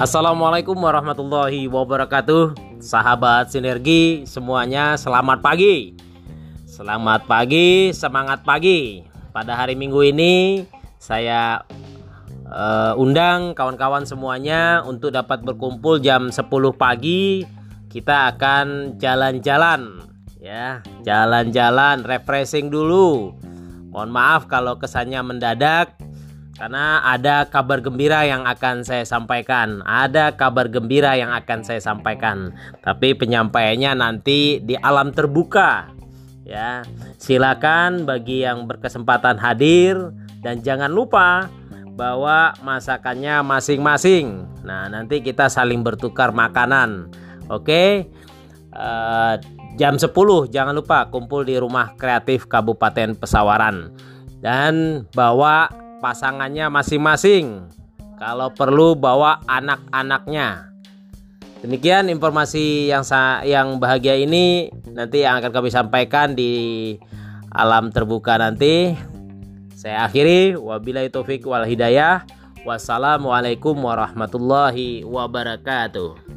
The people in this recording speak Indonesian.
Assalamualaikum warahmatullahi wabarakatuh. Sahabat sinergi semuanya selamat pagi. Selamat pagi, semangat pagi. Pada hari minggu ini saya uh, undang kawan-kawan semuanya Untuk dapat berkumpul jam 10 pagi. Kita akan jalan-jalan ya. Jalan-jalan, refreshing dulu. Mohon maaf kalau kesannya mendadak karena ada kabar gembira yang akan saya sampaikan. Ada kabar gembira yang akan saya sampaikan. Tapi penyampaiannya nanti di alam terbuka. Ya, silakan bagi yang berkesempatan hadir dan jangan lupa bawa masakannya masing-masing. Nah, nanti kita saling bertukar makanan. Oke. Uh, jam 10 jangan lupa kumpul di Rumah Kreatif Kabupaten Pesawaran dan bawa pasangannya masing-masing. Kalau perlu bawa anak-anaknya. Demikian informasi yang yang bahagia ini nanti yang akan kami sampaikan di alam terbuka nanti. Saya akhiri wabillahi taufik wal hidayah. Wassalamualaikum warahmatullahi wabarakatuh.